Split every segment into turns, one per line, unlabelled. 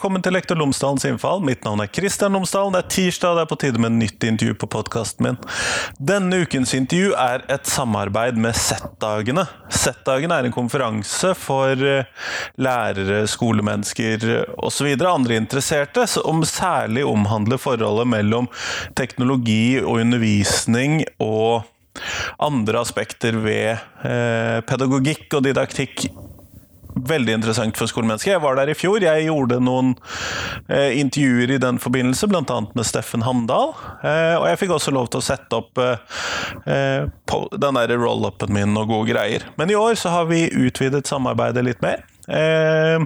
velkommen til Lektor Lomsdalens innfall. Mitt navn er Kristian Lomsdalen. Det er tirsdag, og det er på tide med nytt intervju på podkasten min. Denne ukens intervju er et samarbeid med Z-dagene. Z-dagene er en konferanse for eh, lærere, skolemennesker osv. andre interesserte, som særlig omhandler forholdet mellom teknologi og undervisning og andre aspekter ved eh, pedagogikk og didaktikk veldig interessant for skolemennesker. Jeg var der i fjor. Jeg gjorde noen eh, intervjuer i den forbindelse, bl.a. med Steffen Hamdal. Eh, og jeg fikk også lov til å sette opp eh, eh den der roll-upen min og gode greier. Men i år så har vi utvidet samarbeidet litt mer. Eh,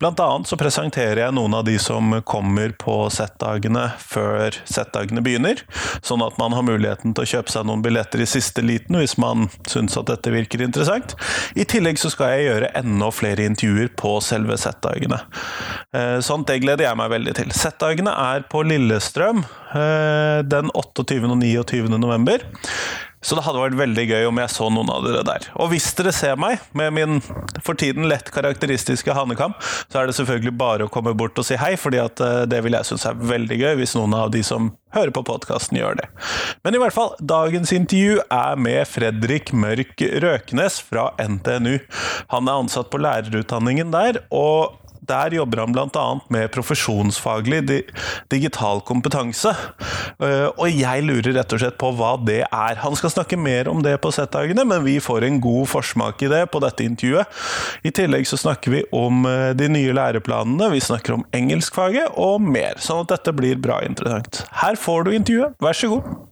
Blant annet så presenterer jeg noen av de som kommer på Z-dagene før Z-dagene begynner, sånn at man har muligheten til å kjøpe seg noen billetter i siste liten hvis man syns at dette virker interessant. I tillegg så skal jeg gjøre enda flere intervjuer på selve Z-dagene. Eh, sånt det gleder jeg meg veldig til. Z-dagene er på Lillestrøm eh, den 28. og 29. november. Så det hadde vært veldig gøy om jeg så noen av dere der. Og hvis dere ser meg med min for tiden lett karakteristiske hanekam, så er det selvfølgelig bare å komme bort og si hei, fordi at eh, det vil jeg synes er veldig gøy hvis noen av de som hører på podkasten, gjør det. Men i hvert fall, dagens intervju er med Fredrik Mørk Røkenes fra NTNU. Han er ansatt på lærerutdanningen der, og der jobber han bl.a. med profesjonsfaglig digital kompetanse. Eh, og jeg lurer rett og slett på hva det er. Han skal snakke mer om det på Z-dagene, men vi får en god forsmak i det på dette intervjuet. I tillegg så snakker vi om eh, de nye læreplanene, vi snakker om engelskfaget og mer. Sånn at dette blir bra interessant. Her får du intervjuet, vær så god.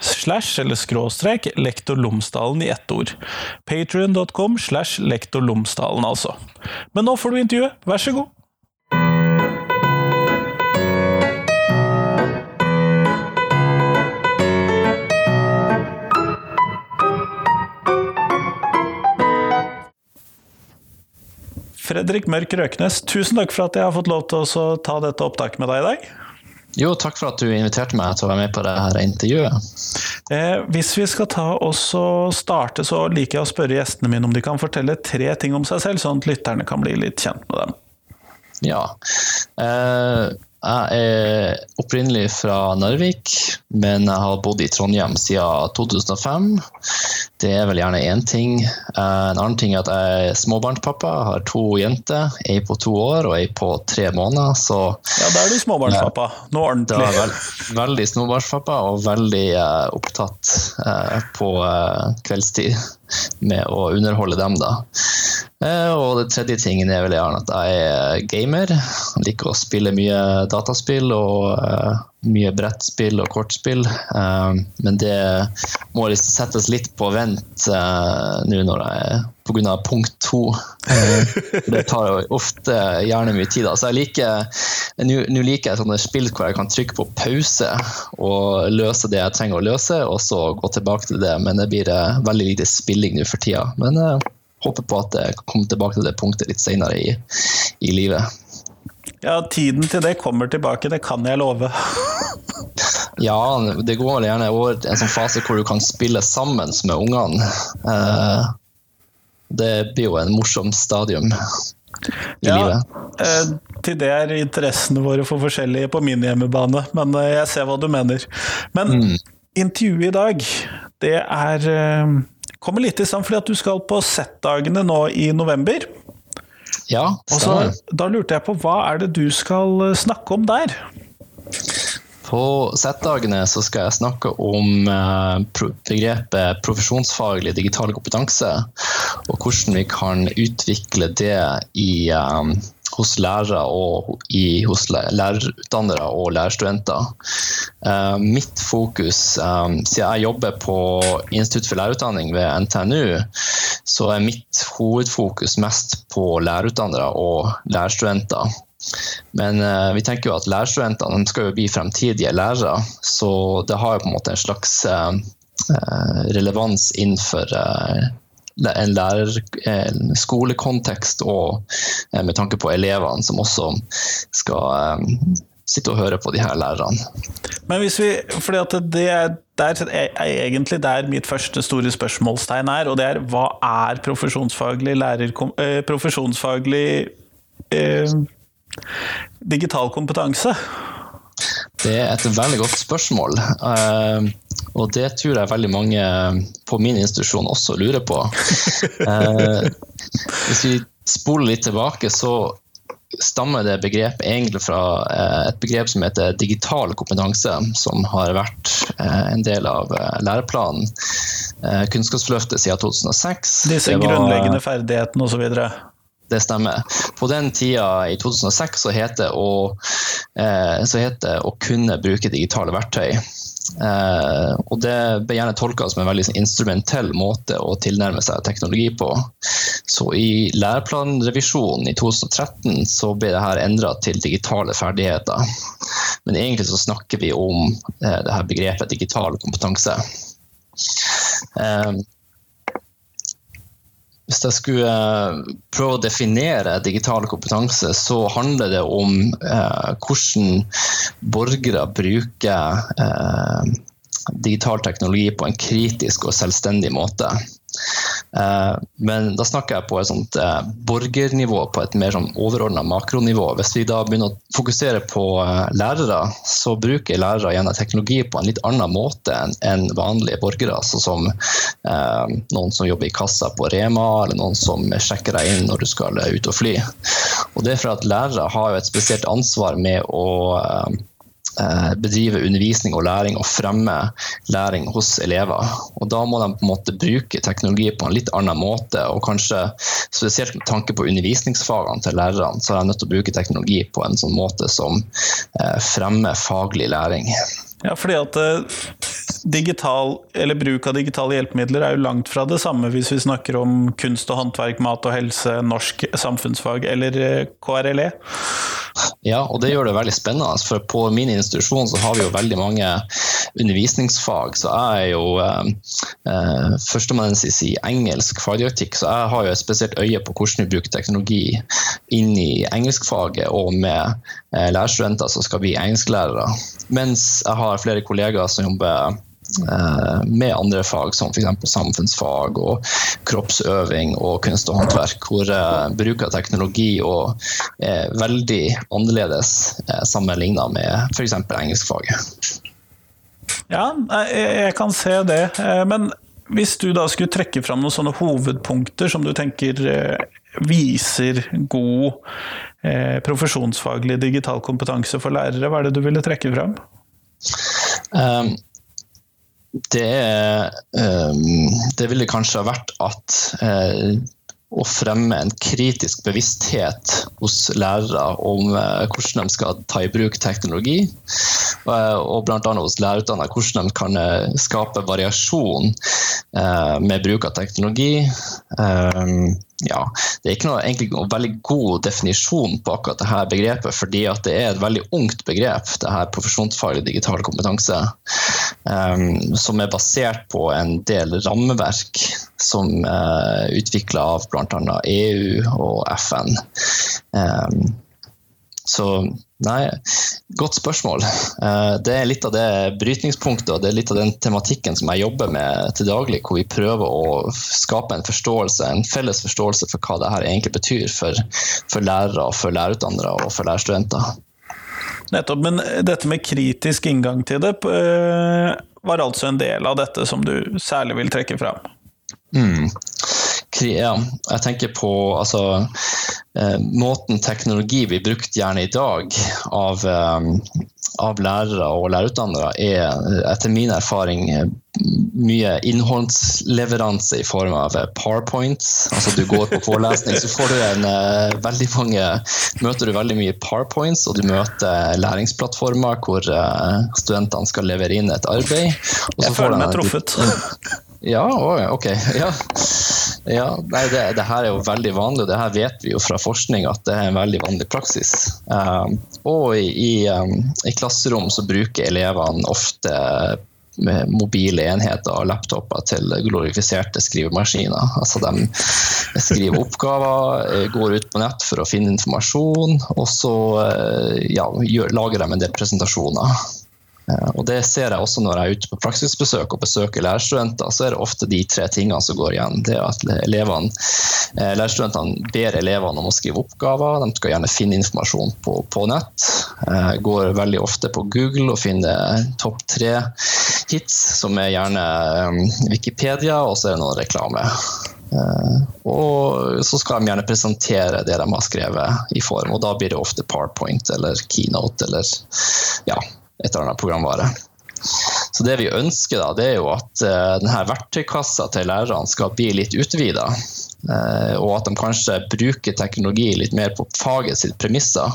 slash eller skråstrek lektor Lomsdalen i ett ord. Patrion.com slash lektor Lomsdalen, altså. Men nå får du intervjuet, vær så god! Fredrik Mørk Røknes, tusen takk for at jeg har fått lov til å ta dette opptaket med deg i dag.
Jo, takk for at du inviterte meg til å være med på dette intervjuet.
Eh, hvis vi skal ta oss og starte, så liker jeg å spørre gjestene mine om de kan fortelle tre ting om seg selv, sånn at lytterne kan bli litt kjent med dem.
Ja. Eh, jeg er opprinnelig fra Narvik, men jeg har bodd i Trondheim siden 2005. Det er vel gjerne én ting. Eh, en annen ting er at jeg er småbarnspappa. Jeg har to jenter. Ei på to år og ei på tre måneder. Så,
ja, da er du småbarnspappa. Nå ordentlig.
Da er veld, veldig småbarnspappa og veldig uh, opptatt uh, på kveldstid med å underholde dem, da. Eh, og det tredje tingen er vel gjerne at jeg er gamer. Jeg liker å spille mye dataspill og uh, mye brettspill og kortspill. Uh, men det må settes litt på vent uh, nå når jeg pga. punkt to. det tar jo ofte gjerne mye tid. Så jeg liker nå liker jeg sånne spill hvor jeg kan trykke på pause og løse det jeg trenger å løse, og så gå tilbake til det. Men det blir veldig lite spilling nå for tida. Men håper på at jeg kommer tilbake til det punktet litt senere i, i livet.
Ja, tiden til det kommer tilbake, det kan jeg love.
ja, det går gjerne over en sånn fase hvor du kan spille sammen med ungene. Eh, det blir jo en morsom stadium i ja, livet.
Eh, til det er interessene våre for forskjellige på min hjemmebane, men eh, jeg ser hva du mener. Men mm. intervjuet i dag, det er kommer litt i stand fordi at du skal på Z-dagene nå i november.
Ja,
Og så, da lurte jeg på hva er det du skal eh, snakke om der?
På Z-dagene så skal jeg snakke om eh, begrepet profesjonsfaglig digital kompetanse, og hvordan vi kan utvikle det i, eh, hos lærere og i, hos lærerutdannere og lærerstudenter. Eh, mitt fokus, eh, siden jeg jobber på Institutt for lærerutdanning ved NTNU, så er mitt hovedfokus mest på lærerutdannere og lærerstudenter. Men eh, vi tenker jo at lærerstudentene skal jo bli fremtidige lærere, så det har jo på en måte en slags eh, eh, relevans innenfor eh, en lærer, en skolekontekst og eh, med tanke på elevene som også skal eh, sitte og høre på de her lærerne.
Men hvis vi, fordi at det er, der er egentlig der mitt første store spørsmålstegn er, og det er hva er profesjonsfaglig lærer... Eh, profesjonsfaglig eh, digital kompetanse?
Det er et veldig godt spørsmål, eh, og det tror jeg veldig mange på min institusjon også lurer på. Eh, Hvis vi spoler litt tilbake, så stammer det begrepet egentlig fra eh, et begrep som heter digital kompetanse, som har vært eh, en del av eh, læreplanen Kunnskapsløftet siden 2006.
Disse
var-
grunnleggende ferdighetene osv.
det stemmer. På den tida, i 2006, så het det å, eh, så het det å kunne bruke digitale verktøy. Eh, og det ble gjerne tolka som en veldig instrumentell måte å tilnærme seg teknologi på. Så i læreplanrevisjonen i 2013 så ble det her endra til digitale ferdigheter. Men egentlig så snakker vi om eh, det her begrepet digital kompetanse. Eh, hvis jeg skulle eh, prøve å definere digital kompetanse, så handler det om eh, hvordan borgere bruker eh, digital teknologi på en kritisk og selvstendig måte. Eh, men da snakker jeg på et sånt eh, borgernivå, på et mer sånn overordna makronivå. Hvis vi da begynner å fokusere på eh, lærere, så bruker lærere gjerne teknologi på en litt annen måte enn vanlige borgere. Altså som noen som jobber i kassa på Rema, eller noen som sjekker deg inn når du skal ut og fly. Og det er for at lærere har jo et spesielt ansvar med å bedrive undervisning og læring og fremme læring hos elever. Og Da må de på en måte bruke teknologi på en litt annen måte, og kanskje spesielt med tanke på undervisningsfagene til lærerne, så er de nødt til å bruke teknologi på en sånn måte som eh, fremmer faglig læring.
Ja, fordi at eh, digital, eller bruk av digitale hjelpemidler er jo langt fra det samme hvis vi snakker om kunst og håndverk, mat og helse, norsk samfunnsfag eller eh, KRLE.
Ja, og det gjør det veldig spennende, for på min institusjon så har vi jo veldig mange undervisningsfag. Så jeg er jo eh, eh, førsteamanuensis i engelsk fagdiaktikk, så jeg har jo et spesielt øye på hvordan vi bruker teknologi inn i engelskfaget og med eh, lærerstudenter som skal bli engelsklærere. Mens jeg har flere kollegaer som jobber eh, med andre fag, som f.eks. samfunnsfag og kroppsøving og kunst og håndverk, hvor eh, bruk av teknologi og er veldig annerledes eh, sammenlignet med f.eks. engelskfaget.
Ja, jeg, kan se det. Eh, Men hvis du da skulle trekke fram noen sånne hovedpunkter som du tenker eh, viser god eh, profesjonsfaglig digital kompetanse for lærere, hva er det du ville trekke fram?
Um, det, um, det ville kanskje ha vært at uh, å fremme en kritisk bevissthet hos lærere om uh, hvordan de skal ta i bruk teknologi, uh, og bl.a. hos lærerutdannede hvordan de kan uh, skape variasjon med bruk av teknologi. Ja, det er ikke noe, egentlig noe veldig god definisjon på akkurat dette begrepet, fordi det er et veldig ungt begrep, det her profesjonsfaglig digital kompetanse, um, som er basert på en del rammeverk som er uh, utvikla av bl.a. EU og FN. Um, så nei, godt spørsmål. Uh, det er litt av det brytningspunktet og det er litt av den tematikken som jeg jobber med til daglig, hvor vi prøver å skape en forståelse, en felles forståelse for hva det her egentlig betyr for, for lærere, for lærerutdannere og for lærerstudenter.
Nettopp, men dette med kritisk inngang til det eh, var altså en del av dette som du særlig vil trekke fram?
Mm. Ja, jeg tenker på altså, eh, måten teknologi blir brukt gjerne i dag av, eh, av lærere og lærerutdannere, er etter min erfaring mye innholdsleveranse i form av powerpoints. Altså Du går på forelesning, så får du en eh, veldig mange møter du veldig mye powerpoints, og du møter læringsplattformer hvor uh, studentene skal levere inn et arbeid.
Jeg føler meg truffet.
Ja, ok. Ja. Ja nei, det, det, her er jo veldig vanlig, og det her vet vi jo fra forskning at det er en veldig vanlig praksis. Um, og i, i, um, i klasserom så bruker elevene ofte mobile enheter og laptoper til glorifiserte skrivemaskiner. Altså de skriver oppgaver, eh, går ut på nett for å finne informasjon, og så ja, gjør, lager de en del presentasjoner. Eh, og Det ser jeg også når jeg er ute på praksisbesøk og besøker lærerstudenter. Så er det ofte de tre tingene som går igjen. Det er at elevene, eh, Lærerstudentene ber elevene om å skrive oppgaver. De skal gjerne finne informasjon på, på nett. Eh, går veldig ofte på Google og finner topp tre hits, som er gjerne Wikipedia, og så er det noen reklame. og så skal de gjerne presentere det de har skrevet i form, og da blir det ofte PowerPoint eller Keynote eller ja, et eller annet programvare. Så det vi ønsker, da, det er jo at uh, denne verktøykassa til lærerne skal bli litt utvida. Eh, og at de kanskje bruker teknologi litt mer på faget sitt premisser,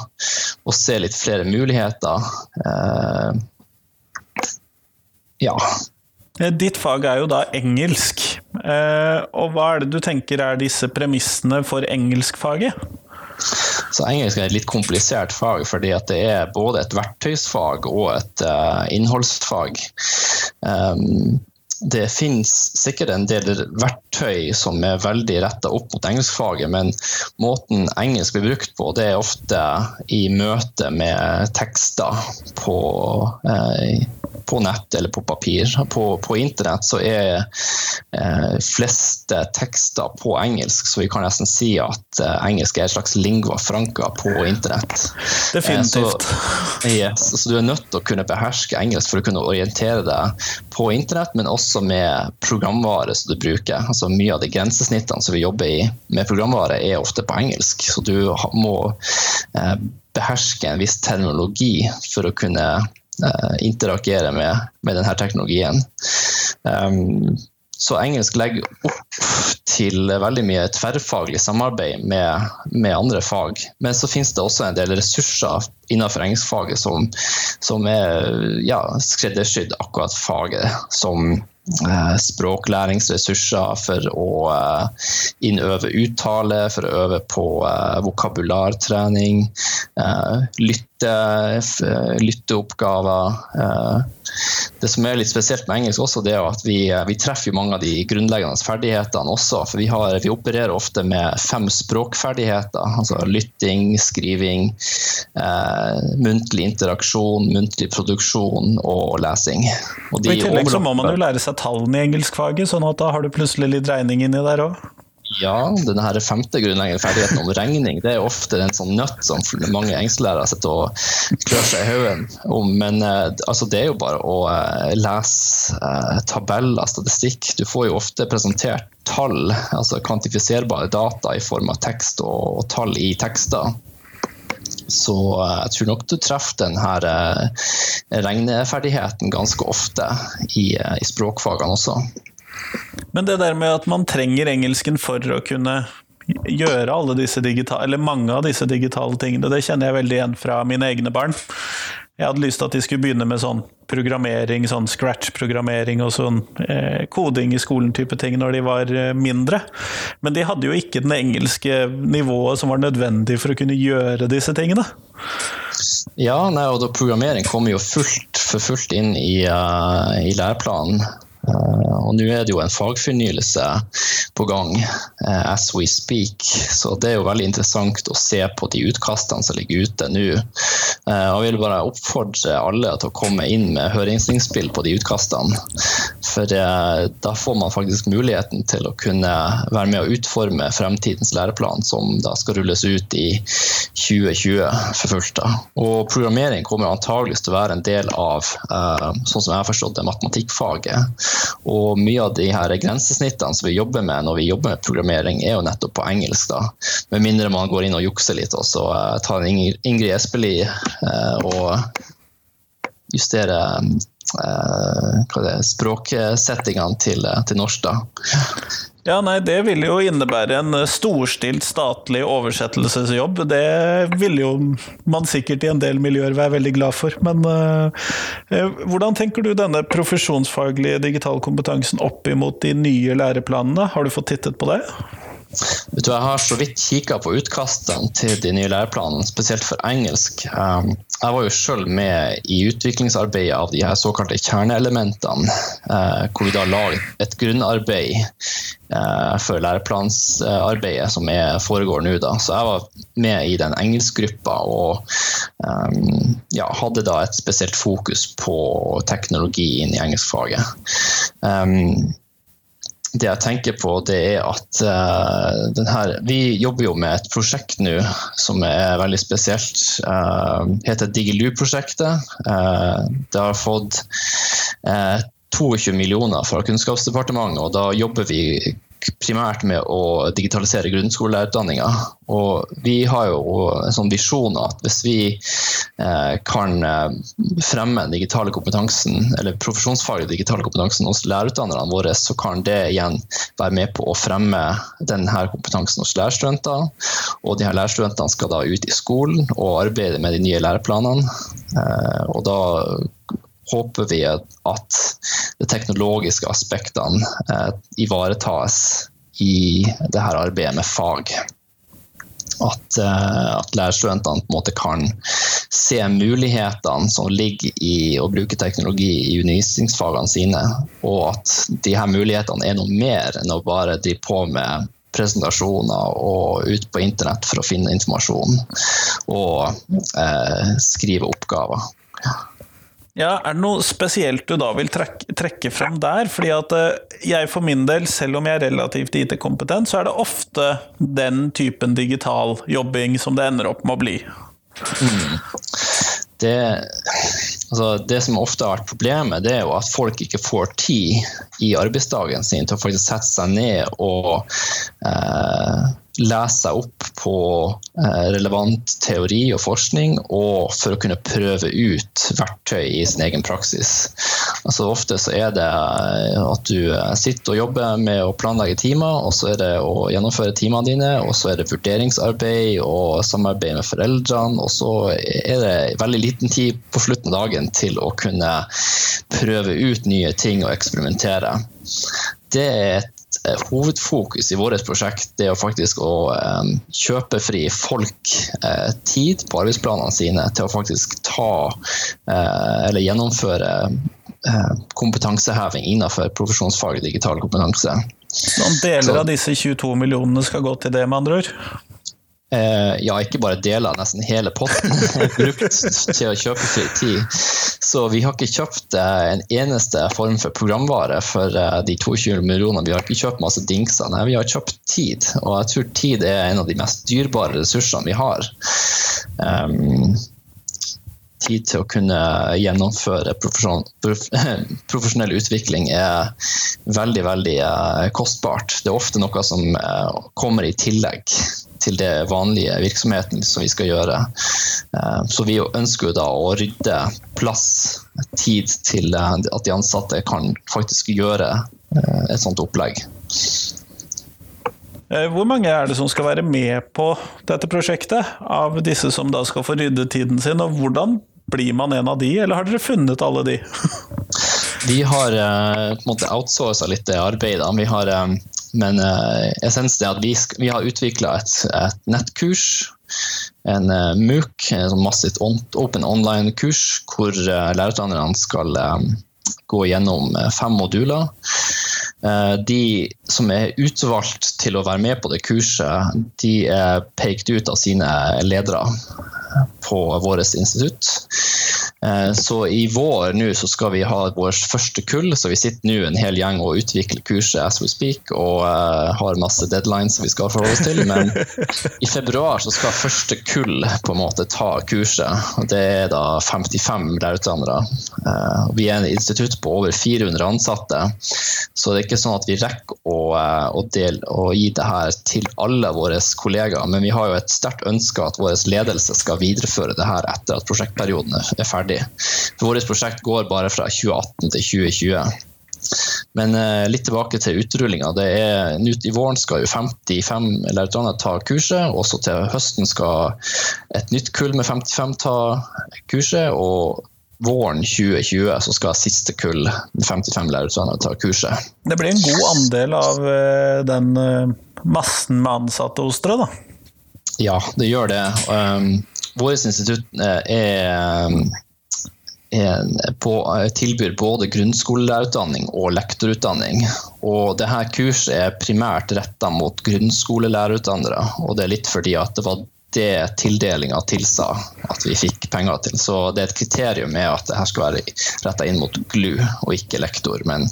og ser litt flere muligheter. Uh, ja.
Ditt fag er jo da engelsk. og hva er det du tenker er disse premissene for engelskfaget?
Så engelsk er et litt komplisert fag, fordi det er både et verktøysfag og et uh, innholdsfag. Um, det finnes sikkert en del verktøy som er veldig retta opp mot engelskfaget, men måten engelsk blir brukt på, det er ofte i møte med tekster på, eh, på nett eller på papir. På, på internett så er eh, fleste tekster på engelsk, så vi kan nesten si at eh, engelsk er et slags lingua franca på internett.
Definitivt.
Eh, så, yes, så du er nødt til å kunne beherske engelsk for å kunne orientere deg på internett, men også med programvare som du bruker. Altså Mye av de grensesnittene som vi jobber i med programvare, er ofte på engelsk. Så du må eh, beherske en viss terminologi for å kunne eh, interagere med, med denne teknologien. Um, så engelsk legger opp til veldig mye tverrfaglig samarbeid med, med, andre fag. Men så finnes det også en del ressurser innenfor engelskfaget som, som er ja, skreddersydd akkurat faget. Som språklæringsressurser for å eh, innøve uttale, for å øve på eh, vokabulartrening, lytte, lytteoppgaver. Det som er litt spesielt med engelsk, også, det er at vi, vi treffer mange av de grunnleggende ferdighetene også. For vi, har, vi, opererer ofte med fem språkferdigheter. altså Lytting, skriving, eh, muntlig interaksjon, muntlig produksjon og lesing.
Og I tillegg så må man jo lære seg tallene i engelskfaget, sånn at da har du plutselig litt regning inni der òg?
Ja, denne her femte grunnleggende ferdigheten om regning det er ofte en sånn nøtt som mange engstelærere sitter og klør seg i hodet om. Men eh, altså, det er jo bare å eh, lese eh, tabeller, statistikk. Du får jo ofte presentert tall, altså kvantifiserbare data i form av tekst og, og tall i tekster. Så jeg tror nok du treffer denne regneferdigheten ganske ofte i, i språkfagene også.
Men det der med at man trenger engelsken for å kunne gjøre alle disse digitale, eller mange av disse digitale tingene, det kjenner jeg veldig igjen fra mine egne barn. Jeg hadde lyst til at de skulle begynne med sånn programmering, sånn scratch-programmering og sånn eh, koding i skolen-type ting når de var eh, mindre. Men de hadde jo ikke det engelske nivået som var nødvendig for å kunne gjøre disse tingene.
Ja, nei, og programmering kommer jo fullt for fullt inn i, uh, i læreplanen. Eh, og nå er det jo en fagfornyelse på gang uh, as we speak, så det er jo veldig interessant å se på de utkastene som ligger ute nå. Uh, jeg vil bare oppfordre alle til å komme inn med høringsinnspill på de utkastene. For da får man faktisk muligheten til å kunne være med å utforme fremtidens læreplan, som da skal rulles ut i 2020 for fullt. Og programmering kommer antageligvis til å være en del av, sånn som jeg har forstått det, matematikkfaget. Og mye av de her grensesnittene som vi jobber med når vi jobber med programmering, er jo nettopp på engelsk. da. Med mindre man går inn og jukser litt og så uh, tar Ingrid Espelid uh, og justerer uh, språksettingene til, til norsk. da.
Ja, nei, Det ville jo innebære en storstilt statlig oversettelsesjobb. Det ville jo man sikkert i en del miljøer være veldig glad for. Men eh, hvordan tenker du denne profesjonsfaglige digitalkompetansen opp imot de nye læreplanene? Har du fått tittet på det?
Vet du, jeg har så vidt kikka på utkastene til de nye læreplanene, spesielt for engelsk. Um, jeg var jo sjøl med i utviklingsarbeidet av de her såkalte kjerneelementene, uh, hvor vi da la et grunnarbeid uh, for læreplansarbeidet som foregår nå. Da. Så jeg var med i den engelskgruppa og um, ja, hadde da et spesielt fokus på teknologi inn i engelskfaget. Det jeg tenker på, det er at uh, her, Vi jobber jo med et prosjekt nå som er veldig spesielt. Uh, heter Digilu-prosjektet. Uh, det har fått 22 millioner fra Kunnskapsdepartementet, og da jobber vi primært med å digitalisere grunnskolelærerutdanninga. Og vi har jo en sånn visjon at hvis vi eh, kan eh, fremme den digitale kompetansen, eller profesjonsfaglig digitale kompetansen hos lærerutdannerne våre, så kan det igjen være med på å fremme denne kompetansen hos lærerstudenter. Og de her lærerstudentene skal da ut i skolen og arbeide med de nye læreplanene. Eh, og da håper vi at de teknologiske aspektene eh, ivaretas i det her arbeidet med fag. At, eh, at lærerstudentene på en måte kan se mulighetene som ligger i å bruke teknologi i undervisningsfagene sine, og at de her mulighetene er noe mer enn å bare drive på med presentasjoner og ut på internett for å finne informasjon og eh, skrive oppgaver.
Ja, Er det noe spesielt du da vil trekke, trekke frem der? Fordi at eh, jeg for min del, selv om jeg er relativt IT-kompetent, så er det ofte den typen digital jobbing som det ender opp med å bli. Mm.
Det, altså det, som ofte har vært problemet, det er jo at folk ikke får tid i arbeidsdagen sin til å faktisk sette seg ned og eh, lese seg opp på eh, relevant teori og forskning, og for å kunne prøve ut verktøy i sin egen praksis. Altså Ofte så er det eh, at du eh, sitter og jobber med å planlegge timer, og så er det å gjennomføre timene dine, og så er det vurderingsarbeid og samarbeid med foreldrene, og så er det veldig liten tid på slutten av dagen til å kunne prøve ut nye ting og eksperimentere. Det er et hovedfokus i vårt prosjekt det er faktisk å um, kjøpe fri folk uh, tid på arbeidsplanene sine til å faktisk ta eller gjennomføre kompetanseheving innenfor profesjonsfaget digital kompetanse.
Noen deler av disse 22 millionene skal gå til det, med andre ord?
Eh, ja, ikke bare deler, nesten hele potten er brukt til å kjøpe fri tid. Så vi har ikke kjøpt eh, en eneste form for programvare for eh, de 22 millionene. Vi har ikke kjøpt masse dingser, nei, vi har kjøpt tid. Og jeg tror tid er en av de mest dyrebare ressursene vi har. Um, tid til å kunne gjennomføre profesjonell utvikling er veldig, veldig kostbart. Det er ofte noe som kommer i tillegg til det vanlige virksomheten som vi skal gjøre. Eh, så vi ønsker jo da å rydde plass, tid til eh, at de ansatte kan faktisk gjøre eh, et sånt opplegg.
Hvor mange er det som skal være med på dette prosjektet, av disse som da skal få rydde tiden sin, og hvordan blir man en av de, eller har dere funnet alle de?
Vi har på en måte outsourca litt det arbeidet. Vi har men uh, essensen er at vi, vi har utvikla et, et, nettkurs, en uh, MOOC, en sånn massivt open online-kurs, hvor uh, lærerutdannerne skal gå gjennom fem moduler. De som er utvalgt til å være med på det kurset, de er pekt ut av sine ledere på vårt institutt. Eh, så i vår nå så skal vi ha vår første kull, så vi sitter nå en hel gjeng og utvikler kurset as we speak, og uh, har masse deadlines vi skal forholde oss til. Men i februar så skal første kull på en måte ta kurset. og Det er da 55 lærerutdannere. Uh, vi er en institutt på over 400 ansatte, så det er ikke sånn at vi rekker å, å, del, å gi det her til alle våre kollegaer. Men vi har jo et sterkt ønske at vår ledelse skal videreføre det her etter at prosjektperioden er ferdig. For vårt prosjekt går bare fra 2018 til 2020. Men eh, litt tilbake til utrullinga. I våren skal jo 55 lærere ta kurset, og så til høsten skal et nytt kull med 55 ta kurset. og våren 2020 så skal siste kull med 55 lærere ta kurset.
Det blir en god andel av eh, den eh, massen med ansatte hos dere, da?
Ja, det gjør det. Um, Vårt institutt er, er på, tilbyr både grunnskolelærerutdanning og lektorutdanning. Og dette kurset er primært retta mot grunnskolelærerutdannere. Og det er litt fordi at det var det tildelinga tilsa at vi fikk penger til. Så det er et kriterium med at det her skal være retta inn mot GLU og ikke lektor. Men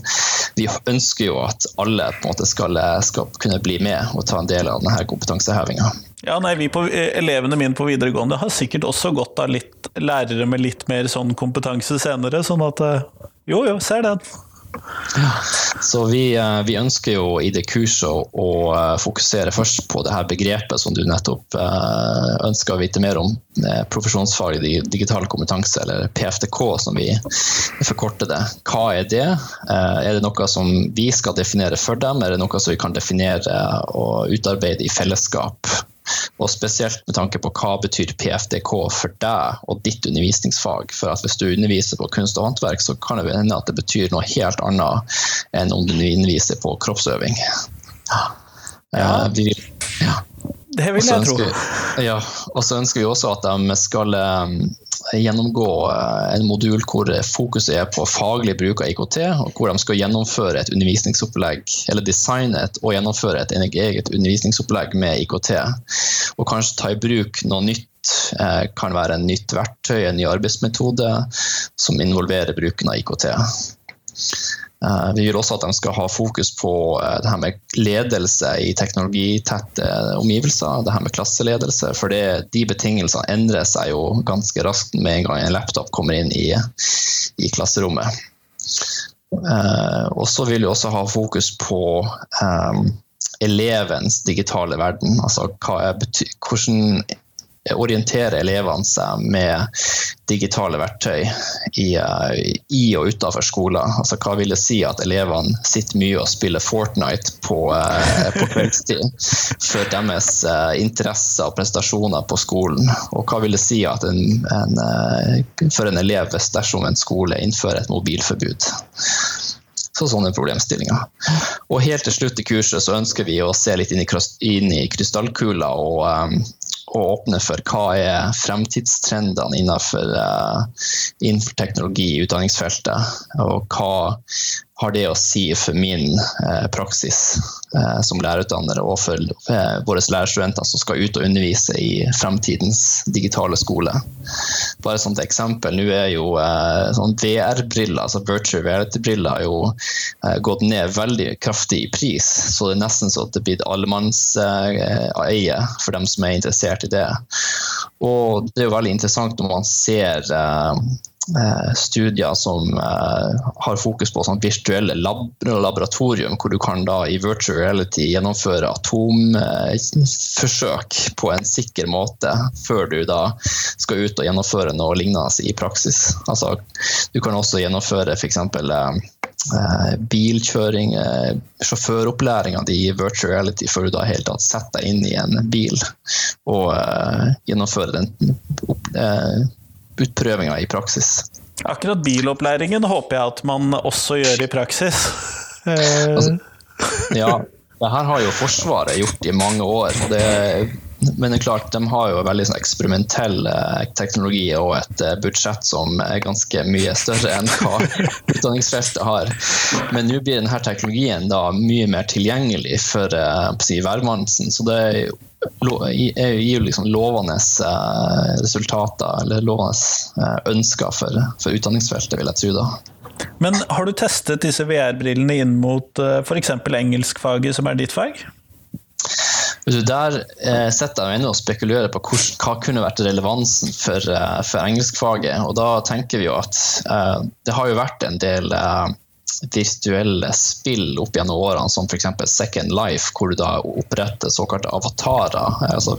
vi ønsker jo at alle på en måte skal, skal kunne bli med og ta en del av denne kompetansehevinga.
Ja, nei, vi på, eh, Elevene mine på videregående har sikkert også godt av litt lærere med litt mer sånn kompetanse senere, sånn at eh, jo, jo, ser den.
Så vi, eh, vi, ønsker jo i det kurset å, å, fokusere først på det her begrepet som du nettopp ønsker å vite mer om. Profesjonsfaglig digital kompetanse, eller PFTK som vi forkorter det. Hva er det? Er det noe som vi skal definere for dem, er det noe som vi kan definere og utarbeide i fellesskap? Og spesielt med tanke på hva betyr PFDK for deg og ditt undervisningsfag. For at hvis du underviser på kunst og håndverk, så kan det hende at det betyr noe helt annet enn om du underviser på kroppsøving. Ja.
Ja. ja. Det vil jeg tro.
Ja, og så ønsker vi også at de skal um, gjennomgå eh, en modul hvor fokuset er på faglig bruk av IKT, og hvor de skal gjennomføre et undervisningsopplegg, eller designe et og gjennomføre et eget undervisningsopplegg med IKT. Og kanskje ta i bruk noe nytt eh, kan være en nytt verktøy, en ny arbeidsmetode som involverer bruken av IKT. Eh, vi vil også at de skal ha fokus på eh, det her med ledelse i teknologitette omgivelser. Det her med klasseledelse. For det, de betingelsene endrer seg jo ganske raskt med en gang en laptop kommer inn i, i klasserommet. Uh, og så vil vi også ha fokus på um, elevens digitale verden. Altså hva hvordan orientere elevene seg med digitale verktøy i, eh, i og utenfor skolen. Altså, hva vil det si at elevene sitter mye og spiller Fortnite på, eh, på kveldstid for deres uh, interesser og prestasjoner på skolen? Og hva vil det si en, en, for en elev dersom en skole innfører et mobilforbud? Så sånne problemstillinger. Og helt til slutt i kurset så ønsker vi å se litt inn i, krystallkula og og åpne for hva er fremtidstrendene innenfor, uh, innenfor teknologi i utdanningsfeltet, og hva har det å si for min uh, praksis uh, som lærerutdanner og for våre lærerstudenter som skal ut og undervise i fremtidens digitale skole. Bare som et eksempel, nå er jo sånn VR-briller, altså virtual reality-briller, jo gått ned veldig kraftig i pris, så det er nesten så det blir allemannseie for dem som er interessert i det. Og det er jo veldig interessant når man ser Eh, studier som eh, har fokus på sånn virtuelle lab laboratorium, hvor du kan da i virtual reality gjennomføre atomforsøk på en sikker måte før du da skal ut og gjennomføre noe lignende i praksis. Altså, du kan også gjennomføre f.eks. Eh, bilkjøring, eh, sjåføropplæringa di i virtual reality før du da helt tatt setter deg inn i en bil og eh, gjennomfører den eh, utprøvinga i praksis.
Akkurat bilopplæringen håper jeg at man også gjør i praksis. Altså,
ja, det her har jo Forsvaret gjort i mange år. Det, men det er klart, de har jo veldig sånn eksperimentell eh, teknologi og et eh, budsjett som er ganske mye større enn hva utdanningsfeltet har. Men nå blir denne teknologien da mye mer tilgjengelig for si, hvermannsen. Så det gir jo liksom lovende resultater, eller lovende ønsker for, for utdanningsfeltet, vil jeg tro. da.
Men har du testet disse VR-brillene inn mot f.eks. engelskfaget, som er ditt fag?
Der eh, sitter jeg og spekulerer på hvor, hva kunne vært relevansen for, eh, for engelskfaget. Og da tenker vi jo at eh, det har jo vært en del eh, virtuelle spill opp gjennom årene, som f.eks. Second Life, hvor du da oppretter såkalte avatarer, altså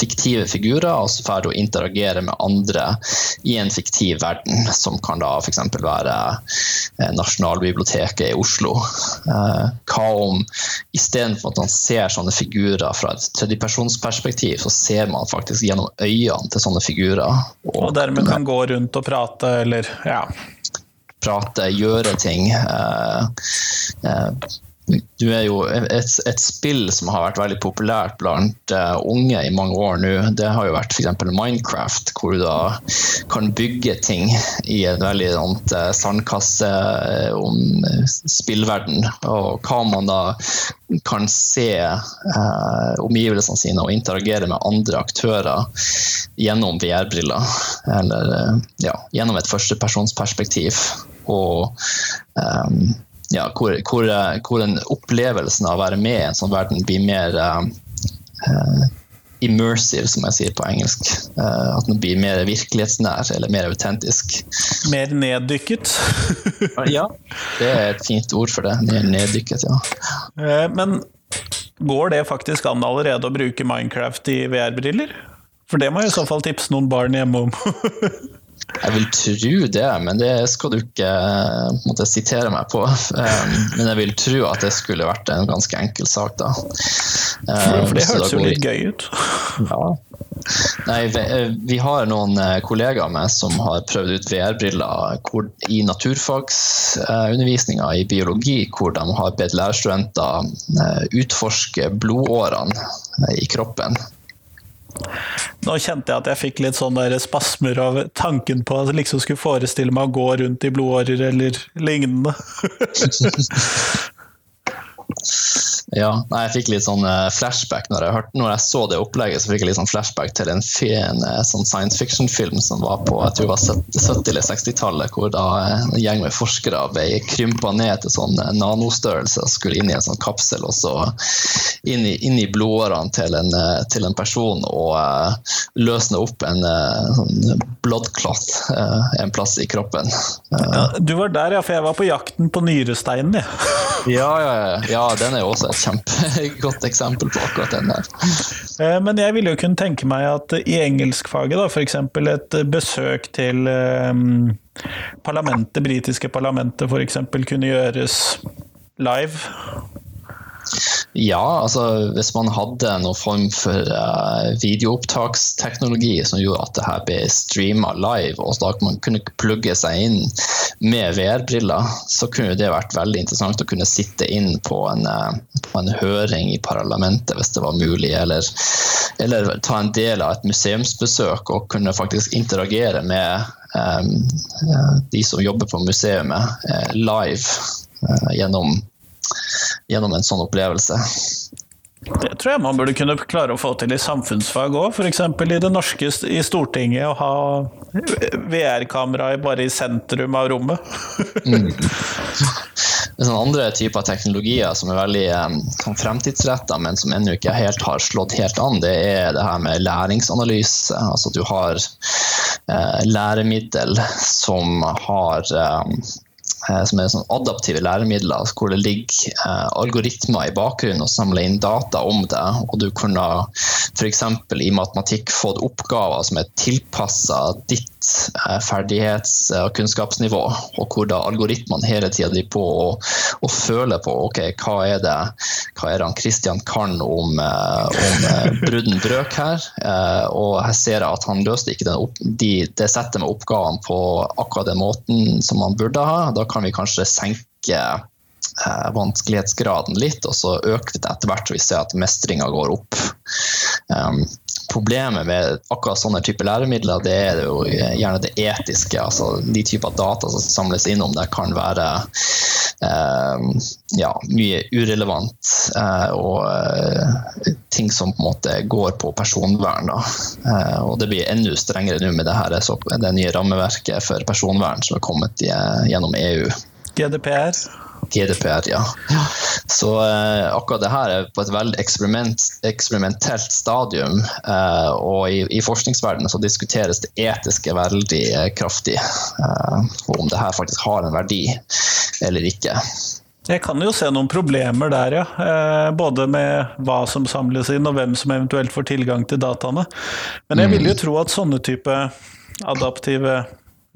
fiktive figurer, og så får du interagere med andre i en fiktiv verden, som kan da f.eks. være eh, Nasjonalbiblioteket i Oslo. Eh, hva om istedenfor at man ser sånne figurer fra et tredjepersonsperspektiv, så ser man faktisk gjennom øynene til sånne figurer.
Og, og dermed kan gå rundt og prate, eller ja
prate, gjøre ting. Eh, eh, du er jo et, et, spill som har vært veldig populært blant uh, unge i mange år nå. Det har jo vært f.eks. Minecraft, hvor du da kan bygge ting i en veldig sånt, uh, sandkasse om uh, spillverden. Og hva man da kan se uh, omgivelsene sine og interagere med andre aktører gjennom VR-briller. Eller ja, gjennom et førstepersonsperspektiv og um, ja, hvor, hvor, hvor den opplevelsen av å være med i en sånn verden blir mer uh, immersive, som jeg sier på engelsk. Uh, at den blir mer virkelighetsnær eller mer autentisk.
Mer neddykket?
ja, det er et fint ord for det. Mer neddykket, ja.
Uh, men går det faktisk an allerede å bruke Minecraft i VR-briller? For det må jeg i så fall tipse noen barn hjemme om.
Jeg vil tro det, men det skal du ikke eh, måtte sitere meg på. Um, men jeg vil tro at det skulle vært en ganske enkel sak, da.
For det um, høres jo litt gøy ut.
Ja. Nei, eh, vi har noen eh, kollegaer med som har prøvd ut VR-briller i naturfagsundervisninga i biologi, hvor de har bedt lærerstudenter utforske blodårene i kroppen.
Nå kjente jeg at jeg fikk litt sånne spasmer av tanken på at jeg liksom skulle forestille meg å gå rundt i blodårer eller lignende.
Ja, jeg fikk litt sånn uh, flashback når jeg, hørte, når jeg, så det opplegget. så fikk jeg litt sånn flashback til en, fin, uh, sånn science fiction-film som var på jeg tror det var 70- eller 60-tallet, hvor da uh, en gjeng med forskere ble krympa ned til sånn nanostørrelse og skulle inn i en sånn kapsel og så inn i, inn i blodårene til, til, en person og løsne opp en sånn bloodcloth en plass i kroppen.
Ja, du var der, ja, for jeg var på jakten på nyresteinen,
jeg. ja, ja, ja, den er jo også kjempegodt eksempel på akkurat den der.
Eh, men jeg ville jo kunne tenke meg at i engelskfaget, da, f.eks. et besøk til um, parlamentet, britiske parlamentet f.eks. kunne gjøres live?
Ja, altså hvis man hadde noen form for uh, videoopptaksteknologi som gjorde at det her ble streama live, og da man kunne plugge seg inn med VR-briller, så kunne det vært veldig interessant å kunne sitte inn på en, uh, på en høring i parlamentet hvis det var mulig, eller, eller, ta en del av et museumsbesøk og kunne faktisk interagere med um, de som jobber på museet uh, live gjennom gjennom en sånn opplevelse.
Det tror jeg man burde kunne klare å få til i samfunnsfag òg, f.eks. i det norske i Stortinget. Å ha VR-kamera bare i sentrum av rommet. mm.
Sånn andre typer teknologier som er veldig um, fremtidsretta, men som ennå ikke helt har slått helt an, det er det her med læringsanalyse. Altså at du har uh, læremiddel som har um, som er sånn adaptive læremidler, hvor det ligger eh, algoritmer i bakgrunnen og samler inn data om det. Og du kunne f.eks. i matematikk fått oppgaver som er tilpassa ditt Eh, ferdighets- og kunnskapsnivå, og hvor da algoritmene hele tida driver på og, og, føler på ok, hva er det hva er det han Christian kan om, eh, om eh, brudden brøk her. Og her ser jeg at han løste ikke den opp, de, det settet med oppgavene på akkurat den måten som han burde ha. Da kan vi kanskje senke eh, vanskelighetsgraden litt, og så øker det etter hvert så vi ser at mestringa går opp. Um, problemet med akkurat sånne typer læremidler, det er jo gjerne det etiske. altså De typer data som samles inn om det, kan være eh, ja, mye urelevant. Eh, og eh, ting som på en måte går på personvern. Eh, og det blir enda strengere nå med det, her, det nye rammeverket for personvern som er kommet i, gjennom EU.
GDPR?
GDPR, ja. Så eh, akkurat det her er på et veldig eksperiment, eksperimentelt stadium. Eh, og i, i forskningsverdenen så diskuteres det etiske veldig eh, kraftig. Eh, om det her faktisk har en verdi eller ikke.
Jeg kan jo se noen problemer der, ja. Eh, både med hva som samles inn, og hvem som eventuelt får tilgang til dataene. Men jeg vil jo mm. tro at sånne type adaptive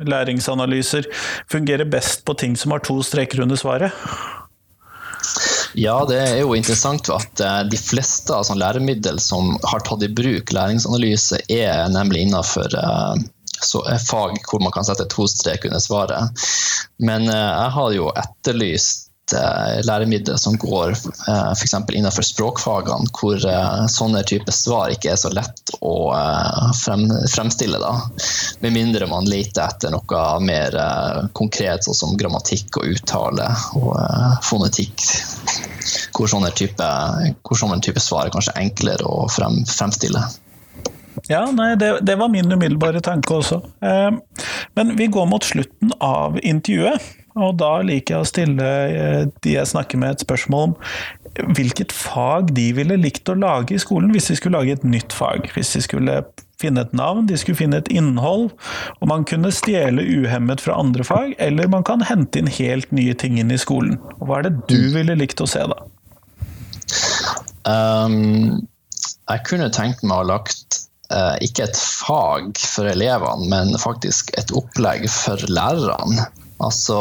læringsanalyser fungerer best på ting som har to streker under svaret?
Ja, det er jo interessant at eh, de fleste av læremiddel som har tatt i bruk læringsanalyse, er nemlig innenfor eh, fag hvor man kan sette to strek under svaret. Men eh, jeg har jo etterlyst Eh, læremidler som går uh, f.eks. innenfor språkfagene, hvor eh, sånne typer svar ikke er så lett å frem, fremstille. Da. Med mindre man leter etter noe mer konkret, sånn som grammatikk og uttale og fonetikk. Hvor sånne type, type svar er kanskje enklere å frem, fremstille.
Ja, nei, det, det, var min umiddelbare tanke også. men vi går mot slutten av intervjuet. Og da liker jeg å stille eh, de jeg snakker med, et spørsmål om hvilket fag de ville likt å lage i skolen, hvis de skulle lage et nytt fag. Hvis de skulle finne et navn, de skulle finne et innhold, og man kunne stjele uhemmet fra andre fag, eller man kan hente inn helt nye ting inn i skolen. Og hva er det du mm. ville likt å se, da?
Um, jeg kunne tenkt meg å ha lagt uh, ikke et fag for elevene, men faktisk et opplegg for lærerne. Altså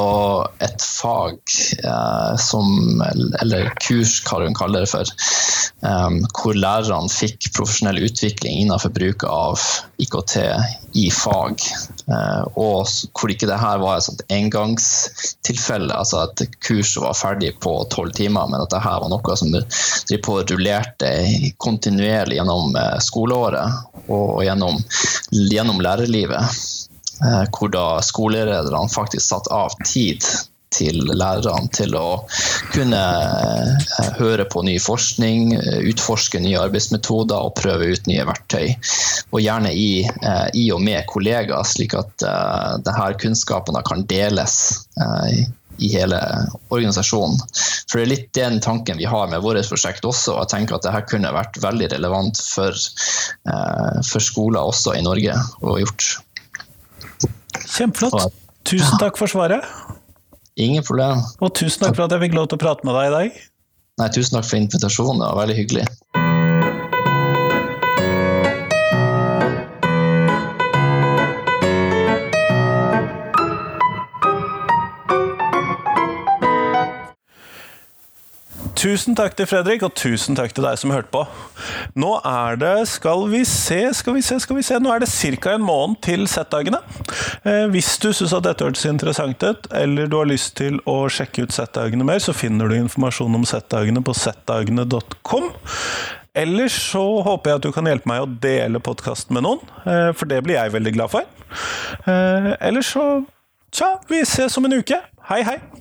et fag eh, som Eller kurs, hva hun kaller det for. Eh, hvor lærerne fikk profesjonell utvikling innenfor bruk av IKT i fag. Eh, og hvor ikke det her var et sånt engangstilfelle, altså at kurset var ferdig på tolv timer, men at det her var noe som på rullerte kontinuerlig gjennom eh, skoleåret og gjennom, gjennom lærerlivet. Eh, hvor da skolelederne faktisk satt av tid til lærerne til å kunne eh, høre på ny forskning, eh, utforske nye arbeidsmetoder og prøve ut nye verktøy. Og gjerne i, i og med kollegaer, slik at denne kunnskapen kan deles i hele organisasjonen. For Det er litt den tanken vi har med vårt prosjekt også. og jeg tenker at dette kunne vært veldig relevant for, for skoler også i Norge og gjort.
Kjempeflott. Tusen takk for svaret.
Ingen problem.
Og tusen takk for at jeg fikk lov til å prate med deg i dag.
Nei, tusen takk for invitasjonen, det var veldig hyggelig.
Tusen takk til Fredrik, og tusen takk til deg som hørte på. Nå er det Skal vi se, skal vi se, skal vi se Nå er det ca. en måned til Z-dagene. Eh, hvis du syns at dette hørtes interessant ut, eller du har lyst til å sjekke ut Z-dagene mer, så finner du informasjon om Z-dagene på zdagene.com. Ellers så håper jeg at du kan hjelpe meg å dele podkasten med noen, eh, for det blir jeg veldig glad for. Eh, ellers så Tja, vi ses om en uke. Hei, hei!